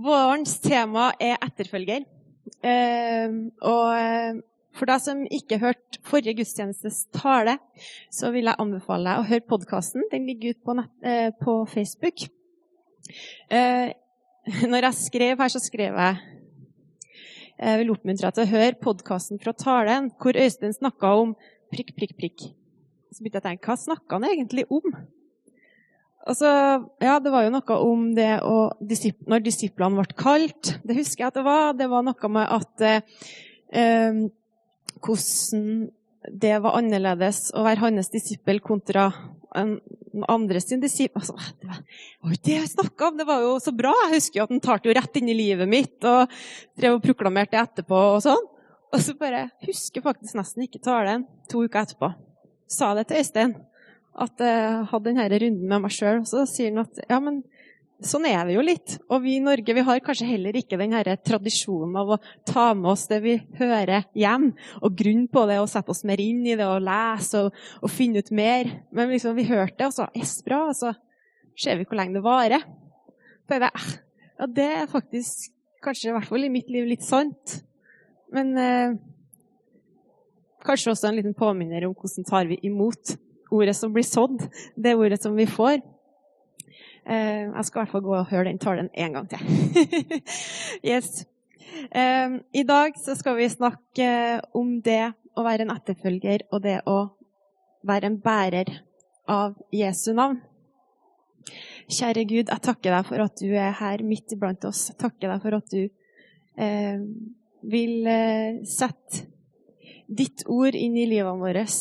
Vårens tema er etterfølger. Eh, og eh, for deg som ikke hørte forrige gudstjenestes tale, så vil jeg anbefale deg å høre podkasten. Den ligger ute på, eh, på, Facebook. Eh, når jeg skrev her, så skrev jeg jeg vil oppmuntre deg til å høre podkasten fra talen, hvor Øystein snakka om prikk, prikk, prikk. Så begynte jeg å tenke hva snakka han egentlig om? Altså, ja, Det var jo noe om det å, når disiplene ble kalt. Det husker jeg at det var. Det var noe med at eh, hvordan det var annerledes å være hans disippel kontra en andre sin disippel altså, Det var jo det jeg snakka om! Det var jo så bra! Jeg husker jo at han talte jo rett inn i livet mitt og drev og proklamerte det etterpå. Og sånn. Og så bare husker faktisk nesten ikke talen to uker etterpå. Sa det til Øystein at jeg hadde denne runden med meg sjøl. Så sier han at ja, men sånn er det jo litt. Og vi i Norge vi har kanskje heller ikke den tradisjonen av å ta med oss det vi hører hjem. Og grunn på det, og sette oss mer inn i det, og lese og, og finne ut mer. Men liksom, vi hørte det, og så yes, bra. Og så ser vi hvor lenge det varer. Så det, ja, det er faktisk kanskje i hvert fall i mitt liv litt sant. Men eh, kanskje også en liten påminner om hvordan tar vi imot ordet som blir sådd, det ordet som vi får. Eh, jeg skal i hvert fall gå og høre den talen en gang til. yes. eh, I dag skal vi snakke om det å være en etterfølger og det å være en bærer av Jesu navn. Kjære Gud, jeg takker deg for at du er her midt iblant oss. Jeg takker deg for at du eh, vil eh, sette ditt ord inn i livet vårt.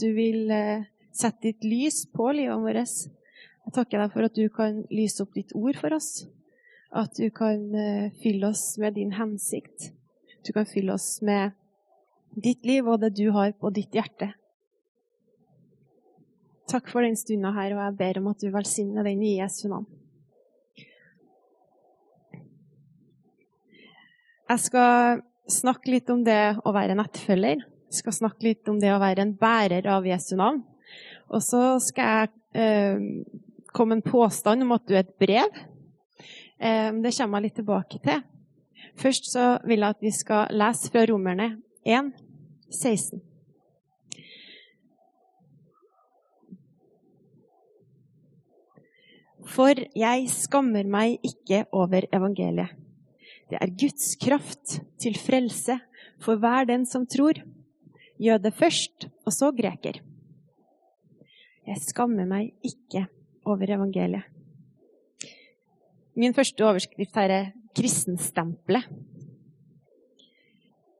Du vil eh, sette ditt lys på livet vårt. Jeg takker deg for at du kan lyse opp ditt ord for oss. At du kan eh, fylle oss med din hensikt. Du kan fylle oss med ditt liv og det du har på ditt hjerte. Takk for den stunda her, og jeg ber om at du velsigner den i Jesu navn. Jeg skal snakke litt om det å være en etterfølger. Jeg skal snakke litt om det å være en bærer av Jesu navn. Og så skal jeg eh, komme en påstand om at du er et brev. Eh, det kommer jeg litt tilbake til. Først så vil jeg at vi skal lese fra Romerne 1, 16. For jeg skammer meg ikke over evangeliet det er Guds kraft til frelse for hver den som tror. Jøde først, og så greker. Jeg skammer meg ikke over evangeliet. Min første overskrift her er 'kristenstempelet'.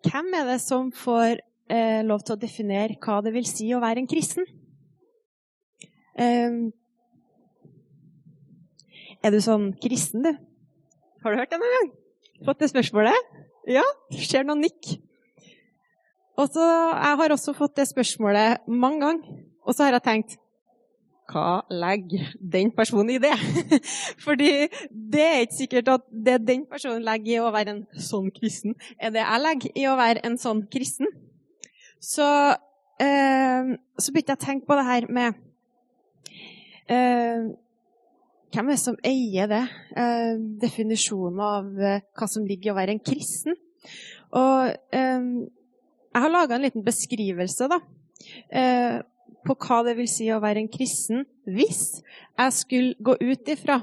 Hvem er det som får eh, lov til å definere hva det vil si å være en kristen? Eh, er du sånn kristen, du? Har du hørt det noen gang? Fått det spørsmålet? Ja, ser noen nikk. Og Jeg har også fått det spørsmålet mange ganger. Og så har jeg tenkt hva legger den personen i det? Fordi det er ikke sikkert at det den personen legger i å være en sånn kristen, er det jeg legger i å være en sånn kristen. Så, eh, så begynte jeg å tenke på det her med eh, hvem er det som eier det? Eh, definisjonen av eh, hva som ligger i å være en kristen. Og eh, jeg har laga en liten beskrivelse da, eh, på hva det vil si å være en kristen hvis jeg skulle gå ut ifra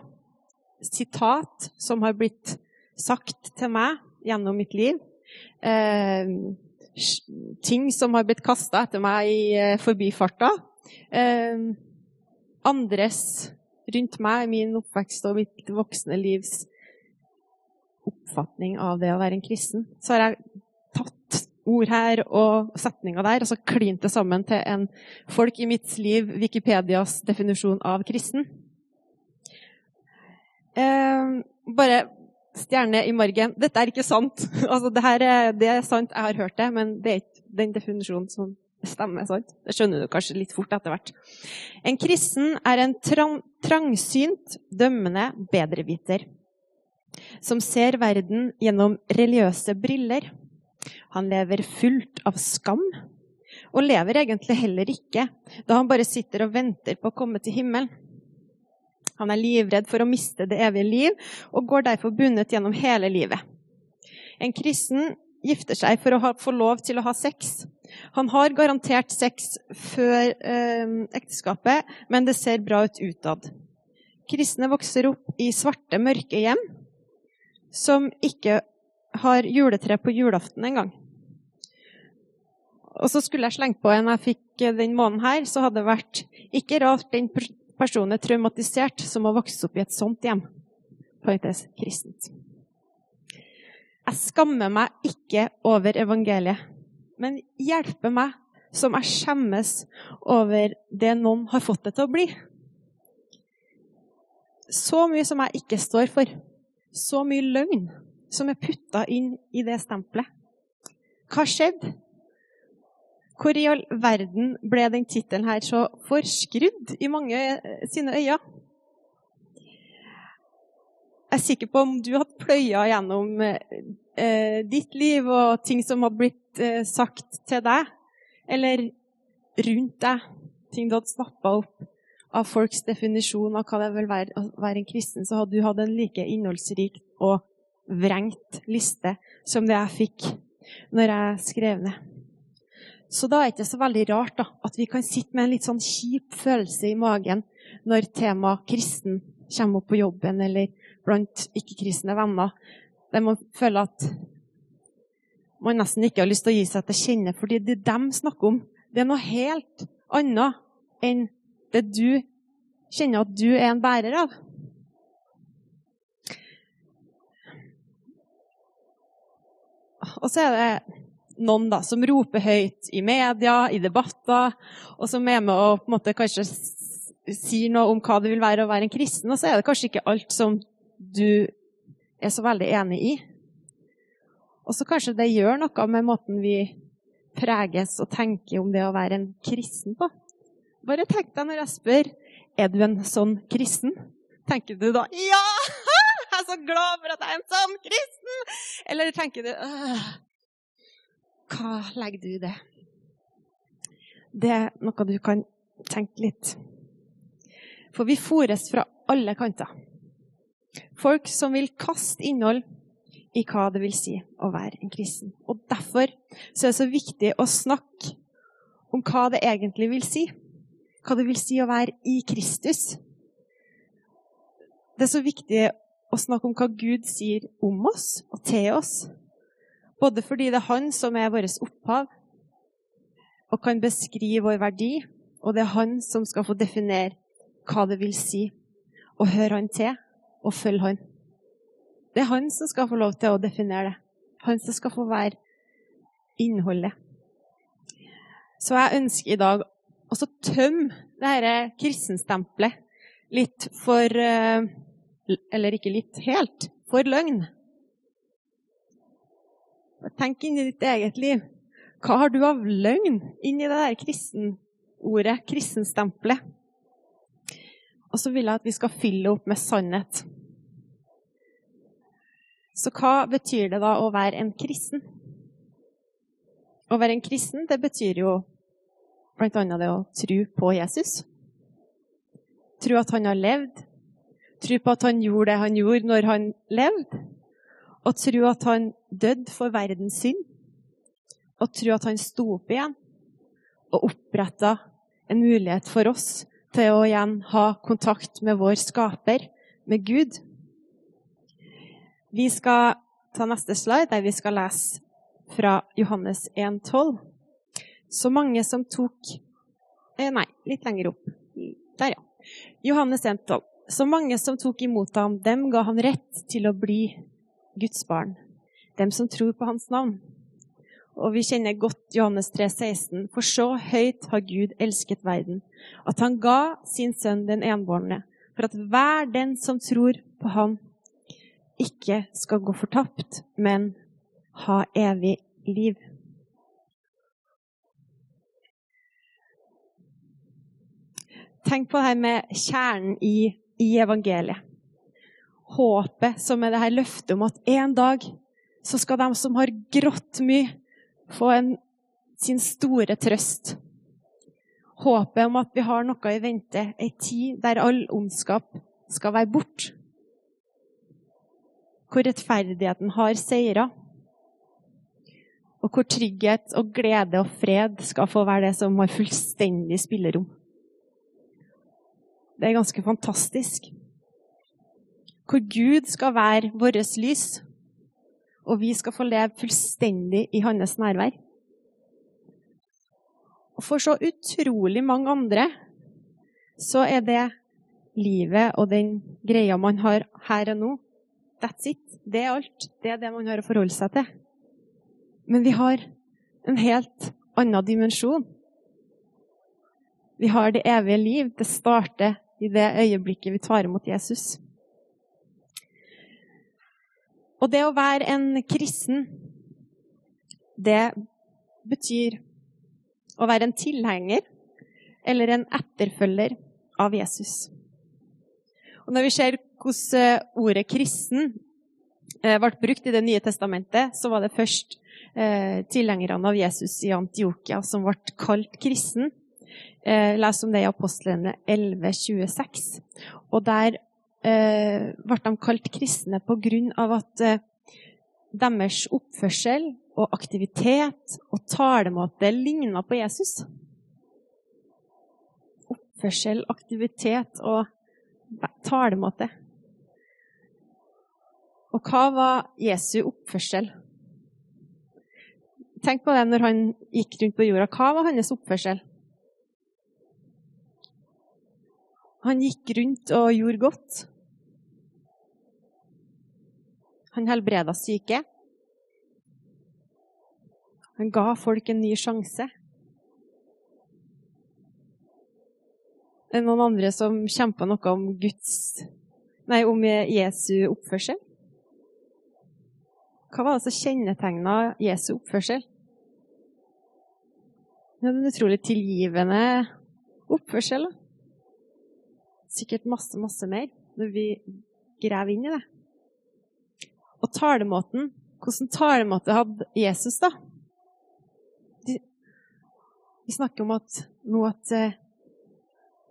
sitat som har blitt sagt til meg gjennom mitt liv. Eh, ting som har blitt kasta etter meg i eh, forbifarta. andres rundt meg, min oppvekst og mitt voksne livs oppfatning av det å være en kristen, så har jeg ord her og setninger der og så klinte sammen til en folk i mitt liv, Wikipedias definisjon av kristen. Eh, bare stjerne i margen. Dette er ikke sant. Altså, det, er, det er sant, jeg har hørt det, men det er ikke den definisjonen som stemmer. sant? Det skjønner du kanskje litt fort etter hvert. En kristen er en trang, trangsynt, dømmende bedreviter som ser verden gjennom religiøse briller. Han lever fullt av skam, og lever egentlig heller ikke da han bare sitter og venter på å komme til himmelen. Han er livredd for å miste det evige liv, og går derfor bundet gjennom hele livet. En kristen gifter seg for å ha, få lov til å ha sex. Han har garantert sex før eh, ekteskapet, men det ser bra ut utad. Kristne vokser opp i svarte, mørke hjem som ikke har juletre på julaften en gang. Og så skulle jeg slenge på en jeg fikk den måneden her, så hadde det vært ikke rart den personen er traumatisert som har vokst opp i et sånt hjem. Parentes kristent. Jeg skammer meg ikke over evangeliet, men hjelper meg som jeg skjemmes over det noen har fått det til å bli. Så mye som jeg ikke står for. Så mye løgn som er putta inn i det stempelet. Hva skjedde? Hvor i all verden ble den tittelen her så forskrudd i mange sine øyne? Jeg er sikker på om du hadde pløya gjennom eh, ditt liv og ting som hadde blitt eh, sagt til deg, eller rundt deg, ting du hadde snappa opp av folks definisjon av hva det vil være å være en kristen, så hadde du hatt en like innholdsrik og vrengt liste som det jeg fikk når jeg skrev ned. Så da er det ikke så veldig rart da, at vi kan sitte med en litt sånn kjip følelse i magen når temaet kristen kommer opp på jobben, eller blant ikke-kristne venner, der man føler at man nesten ikke har lyst til å gi seg til kjenne, fordi det de snakker om, det er noe helt annet enn det du kjenner at du er en bærer av. Og så er det noen da, som roper høyt i media, i debatter, og som er med og på en måte kanskje sier noe om hva det vil være å være en kristen, og så er det kanskje ikke alt som du er så veldig enig i. Og så kanskje det gjør noe med måten vi preges og tenker om det å være en kristen på. Bare tenk deg når jeg spør er du en sånn kristen. Tenker du da ja! Jeg er så glad for at jeg er en sånn kristen! Eller tenker du Hva legger du i det? Det er noe du kan tenke litt. For vi fôres fra alle kanter. Folk som vil kaste innhold i hva det vil si å være en kristen. Og Derfor så er det så viktig å snakke om hva det egentlig vil si. Hva det vil si å være i Kristus. Det er så viktig å snakke om hva Gud sier om oss og til oss. Både fordi det er Han som er vårt opphav og kan beskrive vår verdi, og det er Han som skal få definere hva det vil si å høre Han til og følge han. Det er han som skal få lov til å definere det. Han som skal få være innholdet. Så jeg ønsker i dag å tømme dette kristenstempelet litt for eh, Eller ikke litt, helt for løgn. Tenk inn i ditt eget liv. Hva har du av løgn inni det der kristenordet, kristenstempelet? Og så vil jeg at vi skal fylle opp med sannhet. Så hva betyr det da å være en kristen? Å være en kristen, det betyr jo bl.a. det å tro på Jesus. Tro at han har levd. Tro på at han gjorde det han gjorde når han levde. Og tro at han døde for verdens synd. Og tro at han sto opp igjen og oppretta en mulighet for oss til å igjen ha kontakt med vår skaper, med Gud. Vi skal ta neste slide, der vi skal lese fra Johannes 1,12. Så mange som tok eh, Nei, litt lenger opp. Der, ja. Johannes 1,12. Så mange som tok imot ham, dem ga han rett til å bli Guds barn. Dem som tror på hans navn. Og vi kjenner godt Johannes 3, 16. For så høyt har Gud elsket verden, at han ga sin sønn den enbårne, for at hver den som tror på han, ikke skal gå fortapt, men ha evig liv. Tenk på det her med kjernen i, i evangeliet. Håpet som er det her løftet om at en dag så skal de som har grått mye, få en, sin store trøst. Håpet om at vi har noe i vente, ei tid der all ondskap skal være borte. Hvor rettferdigheten har seira. Og hvor trygghet og glede og fred skal få være det som har fullstendig spillerom. Det er ganske fantastisk. Hvor Gud skal være vårt lys, og vi skal få leve fullstendig i hans nærvær. Og for så utrolig mange andre så er det livet og den greia man har her og nå. That's it. Det er alt. Det er det man har å forholde seg til. Men vi har en helt annen dimensjon. Vi har det evige liv. Det starter i det øyeblikket vi tar imot Jesus. Og det å være en kristen, det betyr å være en tilhenger eller en etterfølger av Jesus. Og Når vi ser hvordan ordet 'kristen' eh, ble brukt i Det nye testamentet, så var det først eh, tilhengerne av Jesus i Antiokia som ble kalt kristen. Eh, les om det i apostlene 11.26. Og der eh, ble de kalt kristne på grunn av at eh, deres oppførsel og aktivitet og talemåte ligna på Jesus. Oppførsel, aktivitet og talemåte. Og hva var Jesu oppførsel? Tenk på det når han gikk rundt på jorda. Hva var hans oppførsel? Han gikk rundt og gjorde godt. Han helbreda syke. Han ga folk en ny sjanse. Det Er noen andre som kjemper noe om Guds Nei, om Jesu oppførsel? Hva var det som kjennetegna Jesu oppførsel? Det er en utrolig tilgivende oppførsel. Sikkert masse, masse mer når vi graver inn i det. Og talemåten Hvordan talemåte hadde Jesus, da? Vi snakker om at nå at eh,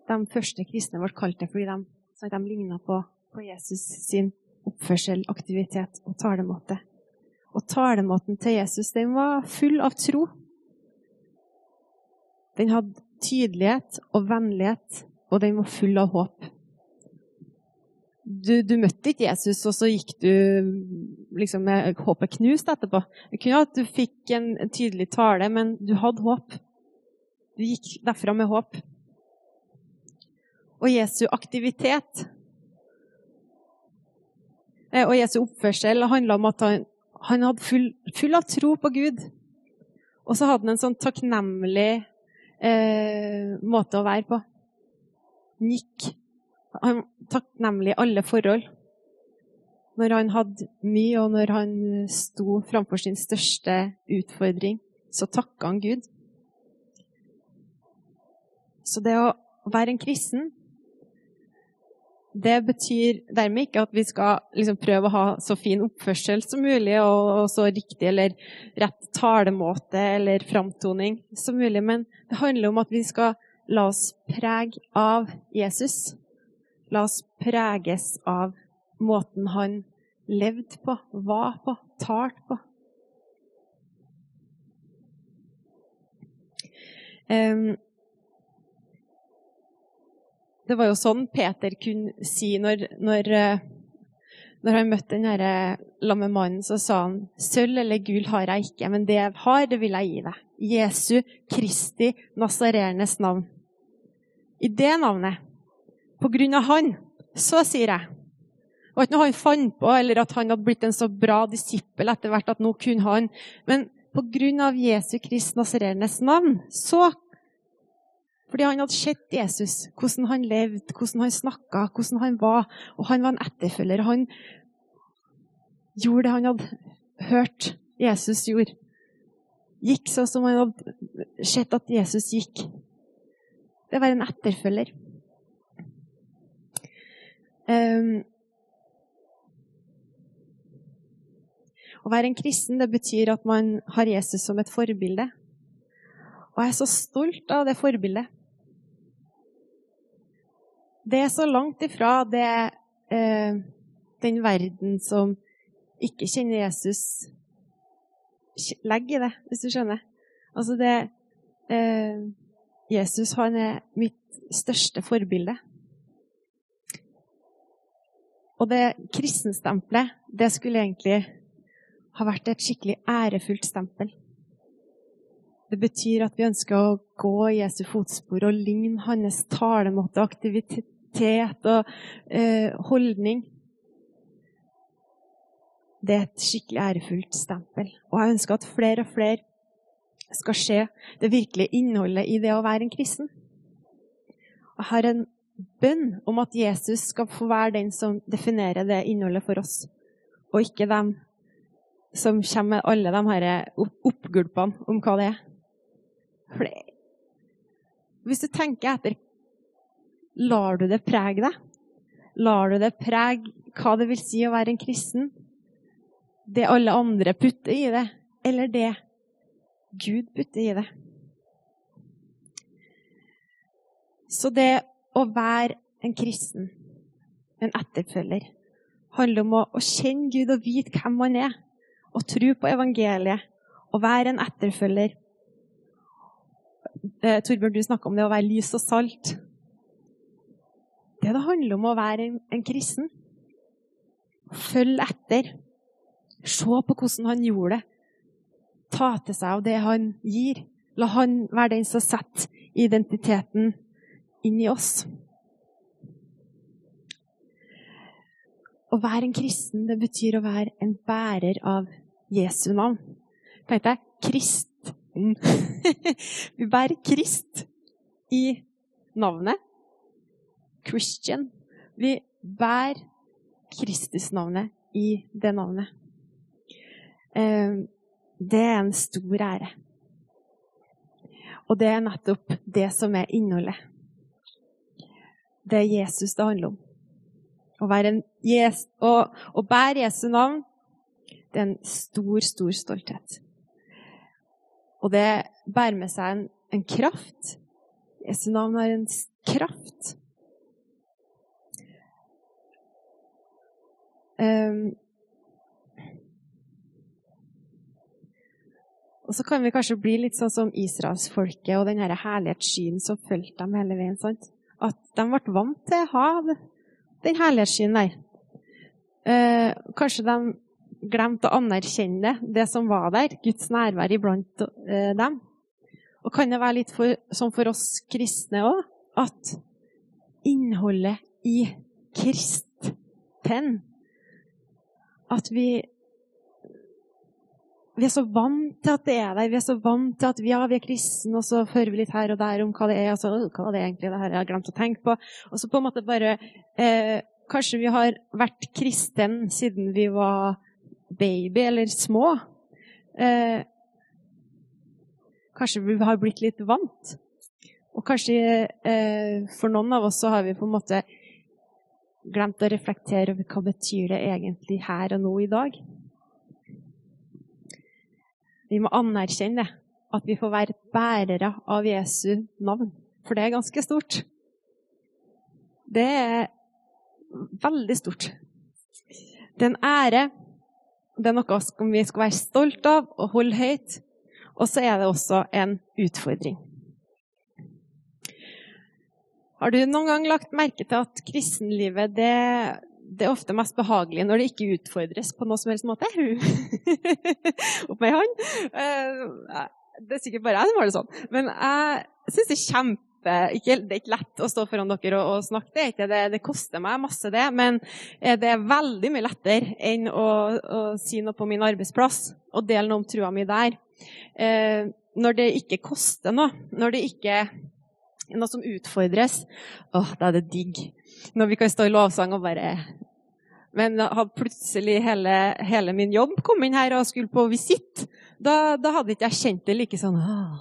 de første kristne ble kalt det fordi de, de ligna på, på, Jesus sin oppførsel, aktivitet og talemåte. Og talemåten til Jesus den var full av tro. Den hadde tydelighet og vennlighet, og den var full av håp. Du, du, møtte ikke Jesus, og så gikk du liksom med håpet knust etterpå. Det kunne at du fikk en, en tydelig tale, men du hadde håp. Du gikk derfra med håp. Og Jesu aktivitet eh, og Jesu oppførsel handla om at han, han hadde full, full, av tro på Gud. Og så hadde han en sånn takknemlig eh, måte å være på. Gikk han takknemlig i alle forhold. Når han hadde mye, og når han sto framfor sin største utfordring, så takka han Gud. Så det å være en kristen, det betyr dermed ikke at vi skal liksom prøve å ha så fin oppførsel som mulig, og, så riktig eller rett talemåte eller framtoning som mulig, men det handler om at vi skal la oss prege av Jesus. La oss preges av måten han levde på, var på, talte på. Det var jo sånn Peter kunne si når, når, eh, når han møtte den herre lamme mannen, så sa han sølv eller gull har jeg ikke, men det jeg har, det vil jeg gi deg. Jesu Kristi Nazarenes navn. I det navnet, på grunn av han, så sier jeg Og ikke noe han fant på, eller at han hadde blitt en så bra disippel etter hvert at nå kunne han. Men på grunn av Jesu Kristi Nazarenes navn, så fordi han hadde sett Jesus, hvordan han levde, hvordan han snakka, hvordan han var. Og han var en etterfølger. Han gjorde det han hadde hørt Jesus gjorde. Gikk sånn som han hadde sett at Jesus gikk. Det var en etterfølger. Um, å være en kristen det betyr at man har Jesus som et forbilde. Og jeg er så stolt av det forbildet. Det er så langt ifra det eh, den verden som ikke kjenner Jesus, legger i det, hvis du skjønner. Altså det eh, Jesus han er mitt største forbilde. Og det kristenstempelet, det skulle egentlig ha vært et skikkelig ærefullt stempel. Det betyr at vi ønsker å gå i Jesu fotspor og ligne hans talemåte, og aktivitet og eh, holdning. Det er et skikkelig ærefullt stempel. Og jeg ønsker at flere og flere skal se det virkelige innholdet i det å være en kristen. Jeg har en bønn om at Jesus skal få være den som definerer det innholdet for oss, og ikke dem som kommer med alle de her oppgulpene om hva det er. For det Hvis du tenker etter, lar du det prege deg? Lar du det prege hva det vil si å være en kristen? Det alle andre putter i det, eller det Gud putter i det? Så det å være en kristen, en etterfølger, handler om å, å kjenne Gud og vite hvem han er, og tro på evangeliet, og være en etterfølger. Eh, Torbjørn, du snakka om det å være lys og salt. Det det handler om å være en, en kristen. Følg etter. Se på hvordan han gjorde det. Ta til seg av det han gir. La han være den som setter identiteten inn i oss. Å være en kristen det betyr å være en bærer av Jesu navn. Tenk deg kristen. Vi bærer Krist i navnet. Christian. Vi bærer Kristusnavnet i det navnet. Eh, det er en stor ære. Og det er nettopp det som er innholdet det er Jesus det handler om. Å, en, å, å bære Jesu navn, det er en stor, stor stolthet. Og det bærer med seg en, en kraft. Jesu navn har en kraft. Og så kan vi kanskje bli litt sånn som israelsfolket og den herlighetsskyen som fulgte dem hele veien. sant? at de ble vant til å ha den herlighetsskyen der. Eh, kanskje de glemte å anerkjenne det som var der, Guds nærvær iblant eh, dem. Og kan det være litt for, sånn for oss kristne òg, at innholdet i kristen At vi vi er så vant til at det er der. Vi er så vant til at vi, ja, vi er kristne, og så hører vi litt her og der om hva det er. Og så, hva er det egentlig? Det her jeg har glemt å tenke på. Og så på en måte bare eh, Kanskje vi har vært kristen siden vi var baby eller små. Eh, kanskje vi har blitt litt vant. Og kanskje eh, for noen av oss så har vi på en måte glemt å reflektere over hva betyr det egentlig her og nå i dag. Vi må anerkjenne at vi får være bærere av Jesu navn. For det er ganske stort. Det er veldig stort. Det er en ære. Det er noe vi skal være stolt av og holde høyt. Og så er det også en utfordring. Har du noen gang lagt merke til at kristenlivet det, det er ofte mest behagelig når det ikke utfordres på noe som helst måte. Opp med ei hånd. Eh, det er sikkert bare jeg som har det sånn. Men jeg syns det er kjempe ikke, det er ikke lett å stå foran dere og, og snakke, det, ikke, det, det, koster meg masse, det. Men det er veldig mye lettere enn å, å si noe på min arbeidsplass og dele noe om trua mi der. Eh, når det ikke koster noe, når det ikke noe som utfordres, åh, da er det digg. Når vi kan stå i lovsang og bare Men hadde plutselig hele, hele min jobb kommet inn her og skulle på visitt, da, da, hadde ikke jeg kjent det like sånn åh.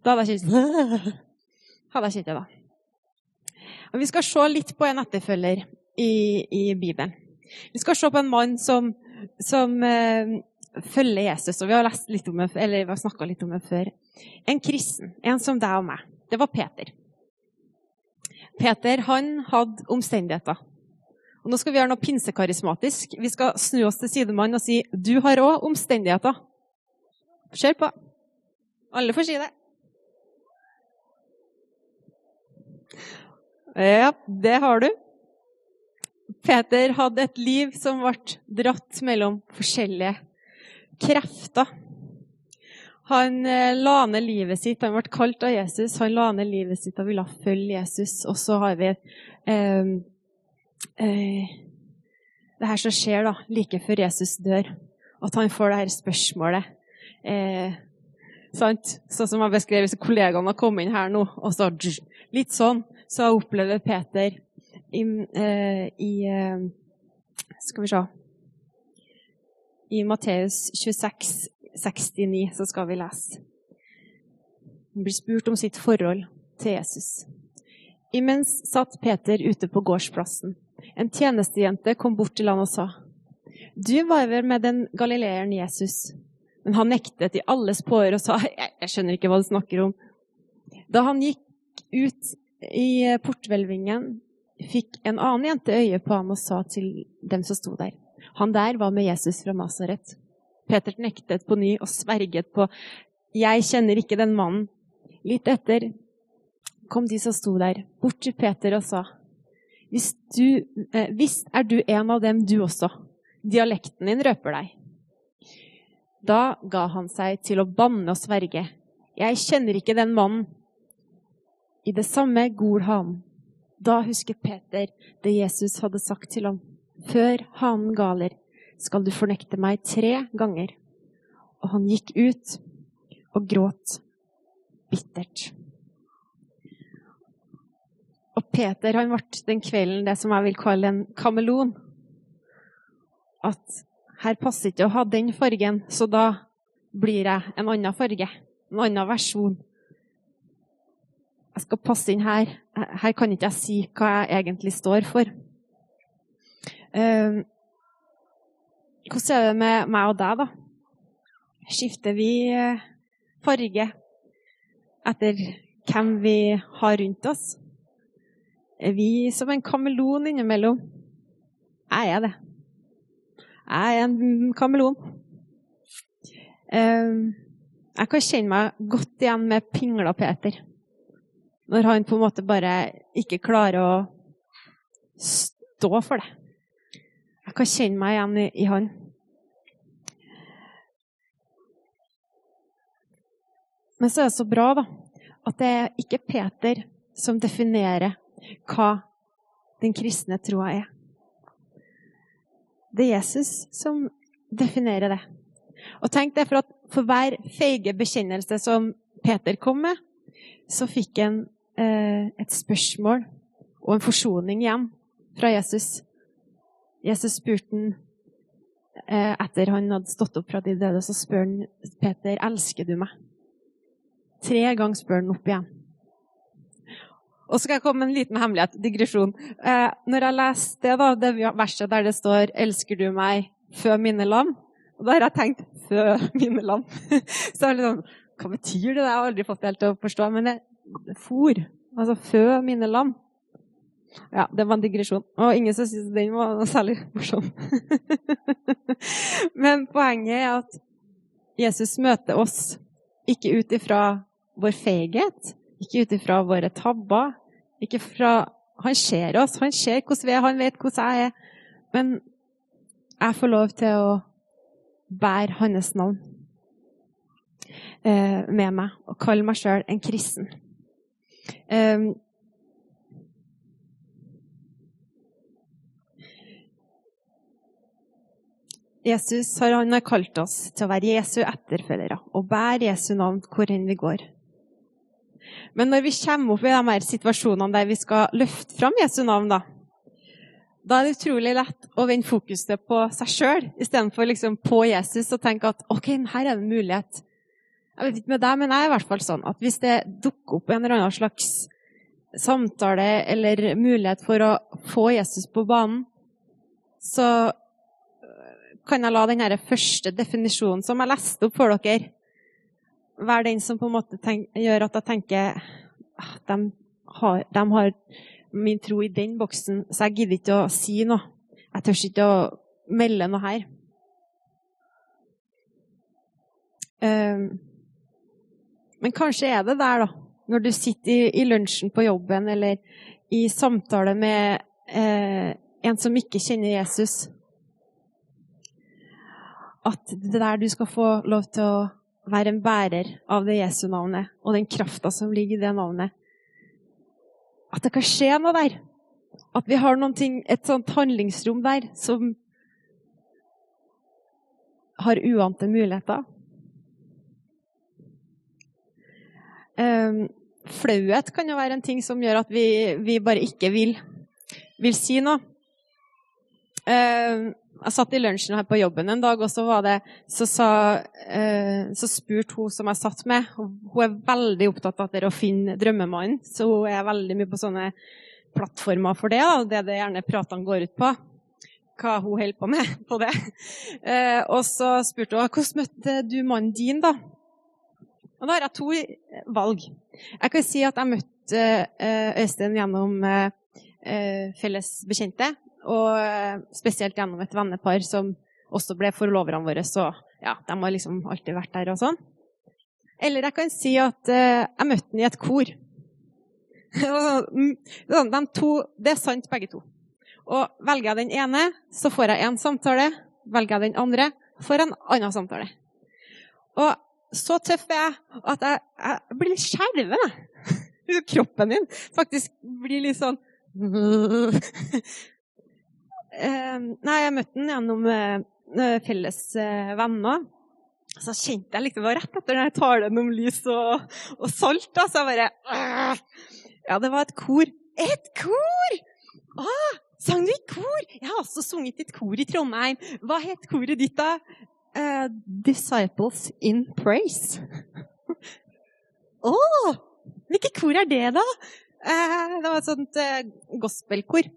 Da hadde jeg kjent sånn Hadde jeg kjent det da. Og vi skal se litt på en etterfølger i, i Bibelen. Vi skal se på en mann som, som eh, følger Jesus. og Vi har litt om eller vi har snakka litt om det før. En kristen. En som deg og meg. Det var Peter. Peter han hadde omstendigheter. Og Nå skal vi gjøre noe pinsekarismatisk. Vi skal snu oss til sidemannen og si du har òg omstendigheter. Kjør på. Alle får si det. Ja, det har du. Peter hadde et liv som ble dratt mellom forskjellige krefter. Han eh, la ned livet sitt. Han ble kalt av Jesus. Han la ned livet sitt og ville følge Jesus. Og så har vi eh, eh, det her som skjer da, like før Jesus dør. At han får det her spørsmålet. Eh, sant? Sånn som jeg beskrev hvis kollegaene har kommet inn her nå. og så Litt sånn så opplever Peter i, eh, i eh, Skal vi se I Matteus 26, 69 så skal vi lese. Han blir spurt om sitt forhold til Jesus. Imens satt Peter ute på gårdsplassen. En tjenestejente kom bort til han og sa, 'Du var vel med den galileeren Jesus.' Men han nektet i alles påhør og sa, 'Jeg skjønner ikke hva du snakker om.' Da han gikk ut i porthvelvingen, fikk en annen jente øye på ham og sa til dem som sto der, 'Han der var med Jesus fra Nasaret.' Peter nektet på ny og sverget på 'Jeg kjenner ikke den mannen'. Litt etter kom de som sto der, bort til Peter og sa hvis, du, eh, hvis er du en av dem, du også. Dialekten din røper deg. Da ga han seg til å banne og sverge. Jeg kjenner ikke den mannen. I det samme gol han. Da husket Peter det Jesus hadde sagt til ham. Før hanen galer, skal du fornekte meg tre ganger. Og han gikk ut og gråt bittert. Og Peter han ble den kvelden det som jeg vil kalle en kameleon. At her passer ikke å ha den fargen, så da blir jeg en annen farge. En annen versjon. Jeg skal passe inn her. Her kan ikke jeg si hva jeg egentlig står for. Hvordan er det med meg og deg, da? Skifter vi eh, farge etter hvem vi har rundt oss? Er vi som en kameleon innimellom? Jeg er det. Jeg er en kameleon. Ehm, jeg kan kjenne meg godt igjen med Pingla-Peter. Når han på en måte bare ikke klarer å stå for det. Jeg kan kjenne meg igjen i, i han. Men så er det så bra da, at det er ikke Peter som definerer hva den kristne troa er. Det er Jesus som definerer det. Og tenk det, for at for hver feige bekjennelse som Peter kom med, så fikk han eh, et spørsmål og en forsoning igjen fra Jesus. Jesus spurte han eh, etter han hadde stått opp fra de døde, så spør han Peter elsker du meg. Tre ganger spør han opp igjen. Og så skal jeg komme med en liten hemmelighet, digresjon. Eh, når jeg leste det, da, det verset der det står 'Elsker du meg før mine lam', og da har jeg tenkt 'før mine lam'. så er litt sånn, Hva betyr det? Det har jeg aldri fått helt til å forstå. Men det er fôr. Altså 'fø mine lam'. Ja, det var en digresjon. Og ingen som syntes den var noe særlig morsom. Men poenget er at Jesus møter oss ikke ut ifra vår feighet, ikke ut ifra våre tabber, ikke fra Han ser oss, han ser hvordan vi er, han vet hvordan jeg er. Men jeg får lov til å bære hans navn eh, med meg og kalle meg sjøl en kristen. Eh, Jesus har, han kalt oss til å være Jesu etterfølgere og bære Jesu navn hvor enn vi går. Men når vi kommer opp i de her situasjonene der vi skal løfte fram Jesu navn, da, da er det utrolig lett å vende fokuset på seg sjøl istedenfor liksom på Jesus og tenke at ok, her er det en mulighet. Jeg vet ikke med deg, men jeg er i hvert fall sånn at hvis det dukker opp en eller annen slags samtale eller mulighet for å få Jesus på banen, så kan jeg la den første definisjonen som jeg leste opp for dere, være den som på en måte tenk, gjør at jeg tenker at ah, de har, de har min tro i den boksen, så jeg gidder ikke å si noe. Jeg tør ikke å melde noe her. Um, men kanskje er det der, da. Når du sitter i, i lunsjen på jobben eller i samtale med eh, en som ikke kjenner Jesus. At det er der du skal få lov til å være en bærer av det Jesu-navnet og den krafta som ligger i det navnet. At det kan skje noe der. At vi har ting, et sånt handlingsrom der som har uante muligheter. Um, flauhet kan jo være en ting som gjør at vi, vi bare ikke vil, vil si noe. Uh, jeg satt i lunsjen her på jobben en dag, og så, det, så, sa, uh, så spurte hun som jeg satt med Hun er veldig opptatt av å finne drømmemannen, så hun er veldig mye på sånne plattformer for det. Da, det det gjerne pratene går ut på. Hva hun holder på med på det. Uh, og så spurte hun hvordan møtte du mannen din, da? Og da har jeg to valg. Jeg kan si at jeg møtte eh, Øystein gjennom eh, felles bekjente, og spesielt gjennom et vennepar som også ble forloverne våre. Så ja, de har liksom alltid vært der og sånn. Eller jeg kan si at eh, jeg møtte ham i et kor. Sånn, de to, det er sant, begge to. Og velger jeg den ene, så får jeg én samtale. Velger jeg den andre, får jeg en annen samtale. Og så tøff er jeg at jeg, jeg blir litt skjelven. Kroppen min faktisk blir litt sånn Nei, jeg møtte den gjennom eh, felles eh, venner. Så kjente jeg liksom, det var rett etter den talen om lys og, og salt. Da, så jeg bare Ja, det var et kor. Et kor! Ah, sang du i kor? Jeg har også sunget i et kor i Trondheim. Hva het koret ditt, da? Uh, disciples in Praise. Å! hvilket kor er det, da? Uh, det var et sånt uh, gospelkor.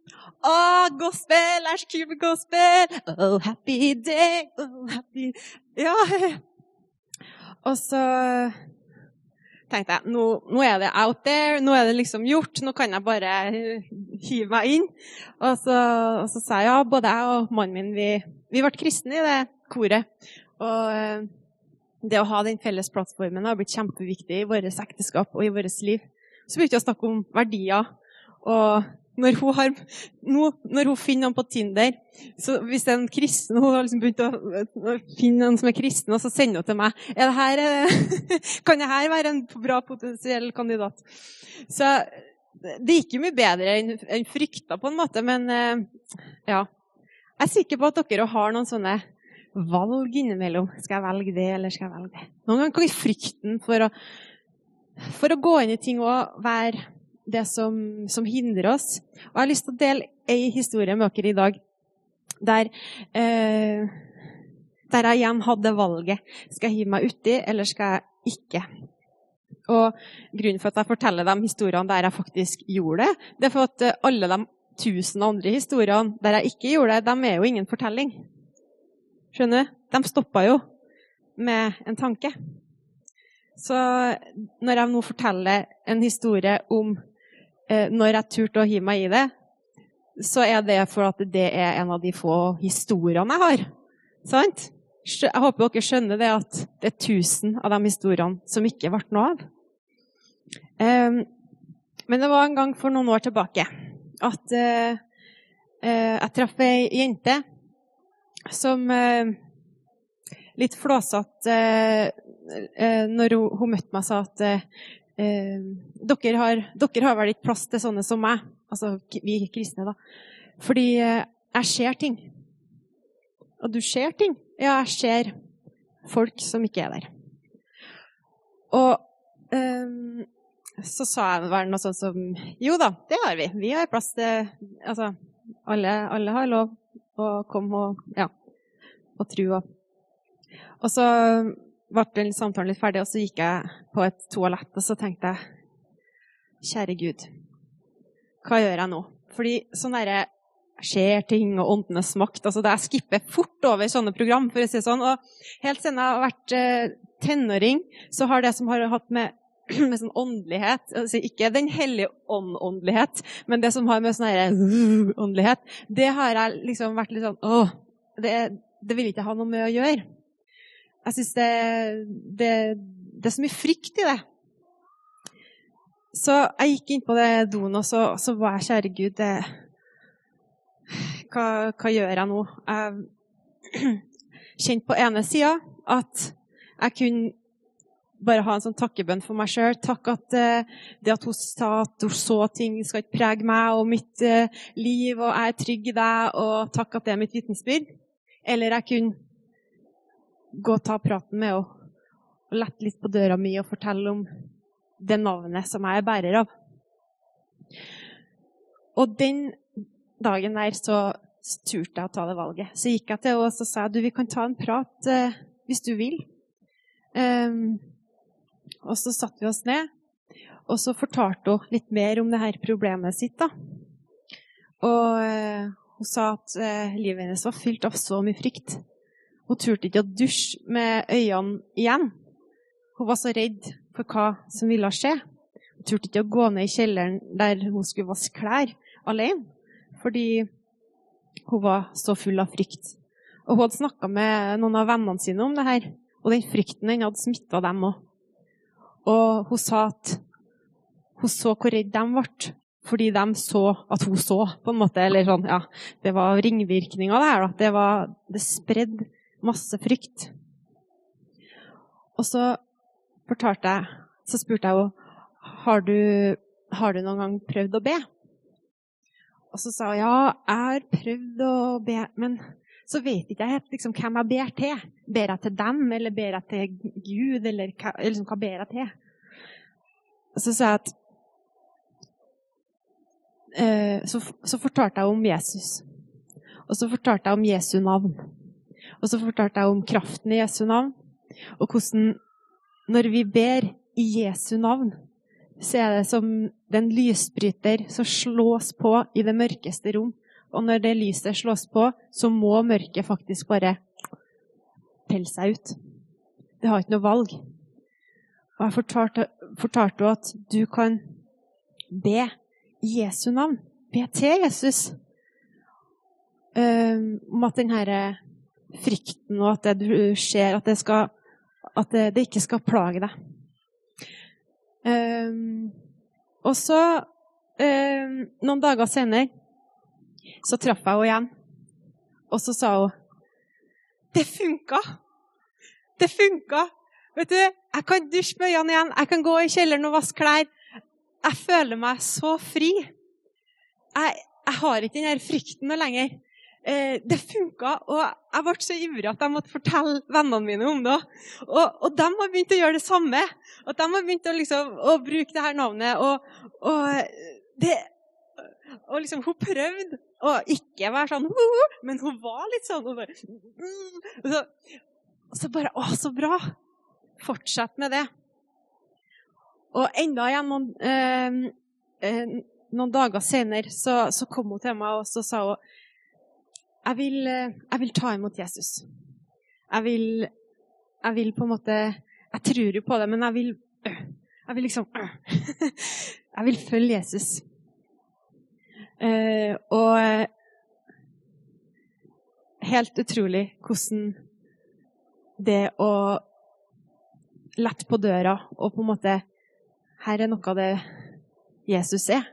Å, oh, gospel er så kult med gospel! Oh, happy day, oh, happy Ja. Og så tenkte jeg nå, nå, er det out there, nå er det liksom gjort, nå kan jeg bare hive meg inn. Og så, og så sa jeg ja, både jeg og mannen min vi, vi ble kristne i det koret. Og eh, det å ha den felles plattformen har blitt kjempeviktig i vårt ekteskap og i vårt liv. Så begynte jeg å snakke om verdier. Og når hun, har, nå, når hun finner noen på Tinder så Hvis en kristen Hun har liksom begynt å finne noen som er kristen, og så sender hun til meg det her, eh, Kan det her være en bra potensiell kandidat? Så det gikk jo mye bedre enn, enn frykta, på en måte. Men eh, ja. Jeg er sikker på at dere har noen sånne valg innimellom. Skal jeg velge det, eller skal jeg velge det? Noen ganger kan frykten for å, for å gå inn i ting og være det som, som, hindrer oss. Og Jeg har lyst til å dele ei historie med dere i dag der, eh, der jeg igjen hadde valget. Skal jeg hive meg uti, eller skal jeg ikke? Og Grunnen for at jeg forteller de historiene der jeg faktisk gjorde det, det er for at alle de tusen andre historiene der jeg ikke gjorde det, de er jo ingen fortelling. Skjønner du? De stoppa jo med en tanke. Så når jeg nå forteller en historie om eh, når jeg turte å hive meg i det, så er det for at det er en av de få historiene jeg har. Sant? Jeg håper dere skjønner det at det er tusen av de historiene som ikke ble noe av. Um, men det var en gang for noen år tilbake at uh, uh, jeg traff ei jente som uh, litt flåsete når hun, hun, møtte meg, sa at eh, dere, har, dere, har, vel ikke plass til sånne som meg, altså vi kristne, da. Fordi eh, jeg ser ting. Og du ser ting? Ja, jeg ser folk som ikke er der. Og eh, så sa jeg vel noe sånt som Jo da, det har vi. Vi har plass til Altså, alle, alle har lov å komme og, ja, og trua. Og så ble den samtalen litt ferdig, og så gikk jeg på et toalett og så tenkte jeg Kjære Gud, hva gjør jeg nå? Fordi sånn derre skjer ting og åndenes makt altså Jeg skipper fort over sånne program. for å si det sånn, og Helt siden jeg har vært eh, tenåring, så har det som har hatt med med sånn åndelighet. Altså ikke Den hellige ånd-åndelighet, men det som har med sånn uh, åndelighet, det har jeg liksom vært litt sånn Å, det, det vil ikke ha noe med å gjøre. Jeg syns det, det, det, er så mye frykt i det. Så jeg gikk inn på det doen, og så, så var jeg kjære Gud det, hva, hva, gjør jeg nå? Jeg kjente på ene sida at jeg kunne bare ha en sånn takkebønn for meg sjøl. Takk at uh, det at hun sa at hun så ting, skal ikke prege meg og mitt uh, liv, og jeg er trygg i deg, og takk at det er mitt vitnesbyrd. Eller jeg kunne gå og ta praten med henne og lette litt på døra mi og fortelle om det navnet som jeg er bærer av. Og den dagen der så turte jeg å ta det valget. Så gikk jeg til henne og sa du, vi kan ta en prat eh, hvis du vil. Um, og så satte vi oss ned, og så fortalte hun litt mer om det her problemet sitt. da. Og eh, hun sa at eh, livet hennes var fylt av så mye frykt. Hun turte ikke å dusje med øynene igjen. Hun var så redd for hva som ville skje. Hun turte ikke å gå ned i kjelleren der hun skulle vaske klær alene, fordi hun var så full av frykt. Og hun hadde snakka med noen av vennene sine om det her, og den frykten den hadde smitta dem òg. Og hun sa at hun så hvor redd de ble. Fordi de så at hun så, på en måte. Eller sånn, ja. Det var ringvirkninger, det her. Da. Det, det spredde masse frykt. Og så fortalte jeg Så spurte jeg henne har du, har du noen gang prøvd å be. Og så sa hun ja, jeg har prøvd å be, men så vet ikke jeg helt liksom, hvem jeg ber til. Ber jeg til dem, eller ber jeg til Gud, eller hva, liksom, hva ber jeg til? Og så sa jeg at eh, så, så, fortalte jeg om Jesus. Og så fortalte jeg om Jesu navn. Og så fortalte jeg om kraften i Jesu navn, og hvordan når vi ber i Jesu navn, så er det som den lysbryter som slås på i det mørkeste rom. Og når det lyset slås på, så må mørket faktisk bare pelle seg ut. Det har ikke noe valg. Og jeg fortalte, henne at du kan be i Jesu navn. Be til Jesus um, om at denne frykten og at det du ser, at det, skal, at det, det ikke skal plage deg. Um, og så, um, noen dager senere så traff jeg henne igjen. Og så sa hun Det funka! Det funka! Vet du, Jeg kan dusje med øynene igjen, jeg kan gå i kjelleren og vaske klær. Jeg føler meg så fri. Jeg, jeg har ikke den her frykten noe lenger. Eh, det funka, og jeg ble så ivrig at jeg måtte fortelle vennene mine om det. Og, og de har begynt å gjøre det samme. At de har begynt å, liksom, å bruke det her navnet. Og, og, det, og liksom, hun prøvde å ikke være sånn men hun var litt sånn. Og, bare, og, så, og så bare Å, så bra! Fortsett med det. Og enda igjen noen, eh, eh, noen dager senere så, så, kom hun til meg og så sa hun jeg vil, eh, jeg vil ta imot Jesus. Jeg vil, jeg vil på en måte Jeg tror jo på det, men jeg vil Jeg vil liksom Jeg vil følge Jesus. Eh, og helt utrolig hvordan det å lette på døra og på en måte Her er noe av det Jesus er.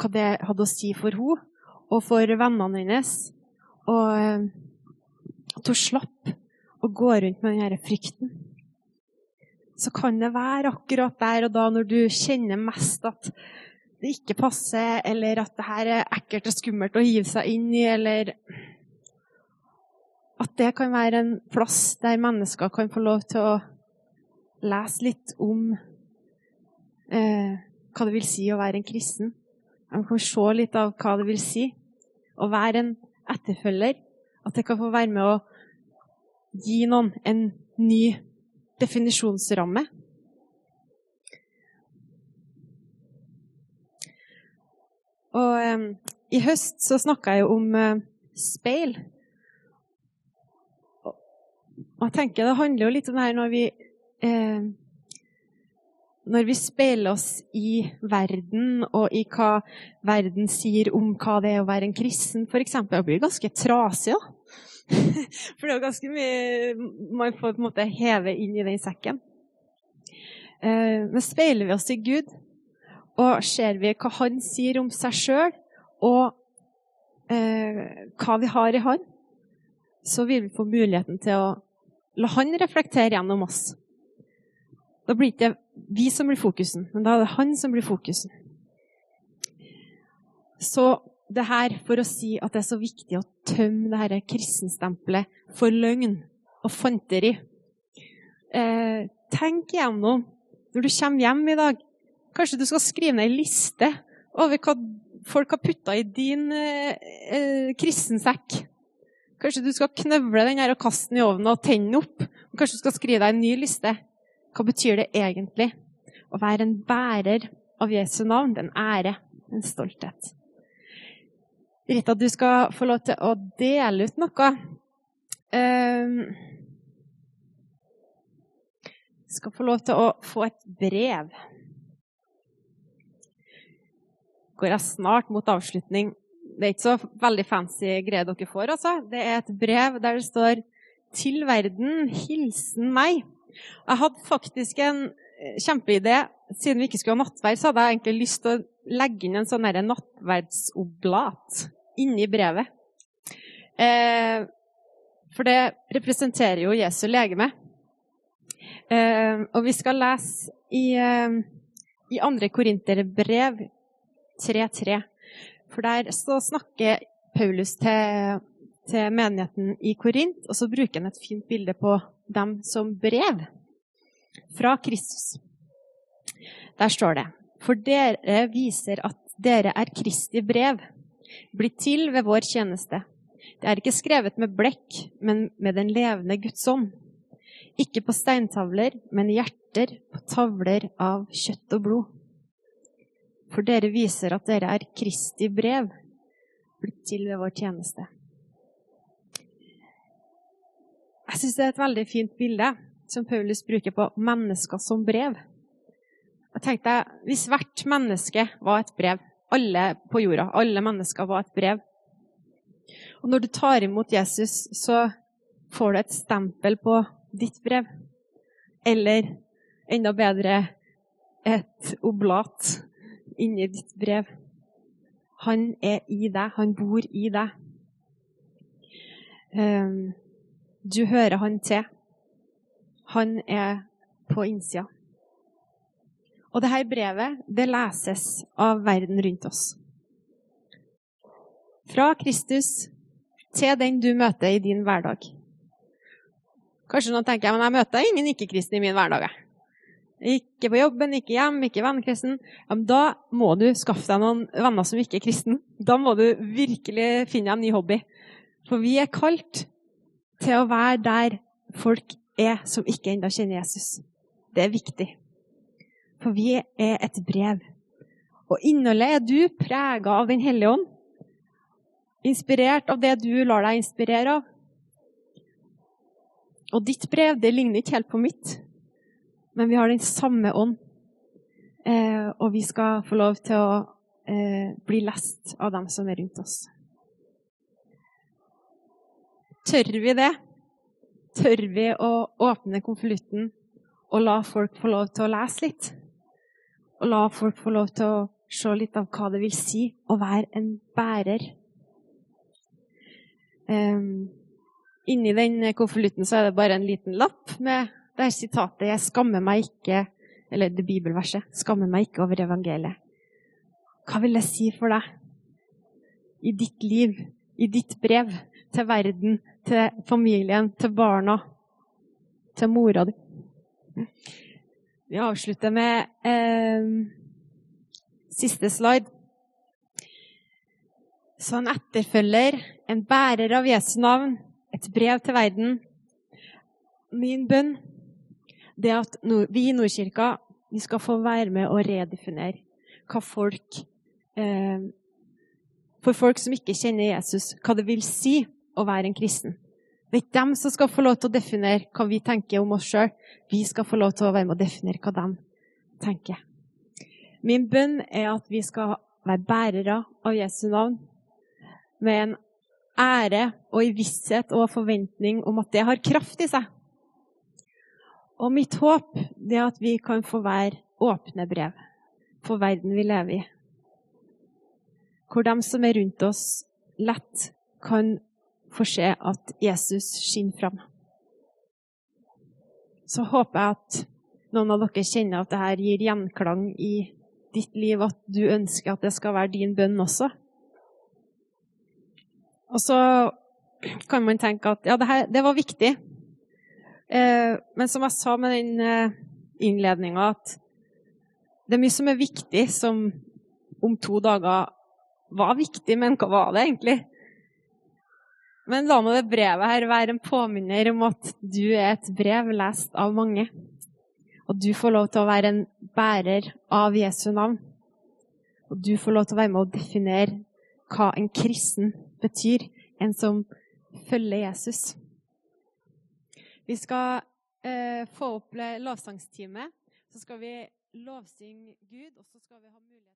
Hva det hadde å si for henne og for vennene hennes. Og at hun slapp å gå rundt med denne frykten. Så kan det være akkurat der og da, når du kjenner mest at det ikke passer, eller at det her er ekkelt og skummelt å hive seg inn i, eller At det kan være en plass der mennesker kan få lov til å lese litt om eh, hva det vil si å være en kristen. De kan se litt av hva det vil si å være en etterfølger. At jeg kan få være med å gi noen en ny definisjonsramme. Og eh, i høst så snakka jeg om eh, speil. Og jeg tenker det handler jo litt om det her når vi når vi speiler oss i verden og i hva verden sier om hva det er å være en kristen, f.eks., blir ganske trasig. For det er jo ganske mye man får på en måte heve inn i den sekken. Eh, men speiler vi oss i Gud, og ser vi hva han sier om seg sjøl, og eh, hva vi har i han, så vil vi få muligheten til å la han reflektere gjennom oss. Da blir det ikke vi som blir fokusen, men da er det han som blir fokusen. Så det her for å si at det er så viktig å tømme det her kristenstempelet for løgn og fanteri. Eh, tenk igjennom når du kommer hjem i dag. Kanskje du skal skrive ned ei liste over hva folk har putta i din eh, eh, kristensekk. Kanskje du skal knøvle den her og kaste den i ovnen og tenne opp. Kanskje du skal skrive deg en ny liste. Hva betyr det egentlig å være en bærer av Jesu navn? Det er en ære, en stolthet. Rita, du skal få lov til å dele ut noe. Um, skal få lov til å få et brev. Går jeg snart mot avslutning. Det er ikke så veldig fancy greier dere får. altså. Det er et brev der det står 'Til verden, hilsen meg'. Jeg hadde faktisk en eh, kjempeidé. Siden vi ikke skulle ha nattverd, så hadde jeg egentlig lyst til å legge inn en sånn nattverdsoblat inni brevet. Eh, for det representerer jo Jesu legeme. Eh, og vi skal lese i, eh, i 2. Korinterbrev 3.3. For der så snakker Paulus til, til menigheten i Korint, og så bruker han et fint bilde på dem som brev fra Kristus. Der står det For dere viser at dere er Kristi brev, blitt til ved vår tjeneste. Det er ikke skrevet med blekk, men med den levende Guds ånd. Ikke på steintavler, men i hjerter på tavler av kjøtt og blod. For dere viser at dere er Kristi brev, blitt til ved vår tjeneste. Jeg syns det er et veldig fint bilde som Paulus bruker på mennesker som brev. Jeg tenkte, Hvis hvert menneske var et brev, alle på jorda, alle mennesker var et brev Og når du tar imot Jesus, så får du et stempel på ditt brev. Eller enda bedre et oblat inni ditt brev. Han er i deg, han bor i deg. Um, du hører han til. Han er på innsida. Og dette brevet det leses av verden rundt oss. Fra Kristus til den du møter i din hverdag. Kanskje noen tenker men jeg møter ingen ikke-kristne i min hverdag. Ikke på jobben, ikke hjem, ikke vennekristen. Ja, da må du skaffe deg noen venner som ikke er kristne. Da må du virkelig finne en ny hobby. For vi er kalt til å være der folk er som ikke ennå kjenner Jesus. Det er viktig. For vi er et brev. Og innholdet er du prega av Den hellige ånd. Inspirert av det du lar deg inspirere av. Og ditt brev det ligner ikke helt på mitt, men vi har den samme ånd. Eh, og vi skal få lov til å eh, bli lest av dem som er rundt oss. Tør vi det? Tør vi å åpne konvolutten og la folk få lov til å lese litt? Og la folk få lov til å se litt av hva det vil si å være en bærer. Um, inni den konvolutten er det bare en liten lapp med det her sitatet 'Jeg skammer meg ikke' Eller det bibelverset 'Skammer meg ikke over evangeliet'. Hva vil det si for deg i ditt liv, i ditt brev? til verden, til familien, til barna, til mora di. Vi avslutter med eh, siste slide. Så en etterfølger, en bærer av Jesu navn, et brev til verden. Min bønn det er at vi i Nordkirka vi skal få være med å redefinere hva folk eh, For folk som ikke kjenner Jesus, hva det vil si å være en kristen. Det er ikke dem som skal få lov til å definere hva vi tenker om oss sjøl. Vi skal få lov til å være med å definere hva de tenker. Min bønn er at vi skal være bærere av Jesu navn med en ære og i visshet og forventning om at det har kraft i seg. Og mitt håp er at vi kan få være åpne brev for verden vi lever i. Hvor de som er rundt oss, lett kan få se at Jesus skinner fram. Så håper jeg at noen av dere kjenner at dette gir gjenklang i ditt liv, at du ønsker at det skal være din bønn også. Og så kan man tenke at ja, det, her, det var viktig. Eh, men som jeg sa med den eh, innledninga, at det er mye som er viktig, som om to dager var viktig, men hva var det egentlig? Men la nå det brevet her være en påminner om at du er et brev lest av mange. Og du får lov til å være en bærer av Jesu navn. Og du får lov til å være med å definere hva en kristen betyr. En som følger Jesus. Vi skal eh, få opp lovsangstime. Så skal vi lovsynge Gud, og så skal vi ha mulighet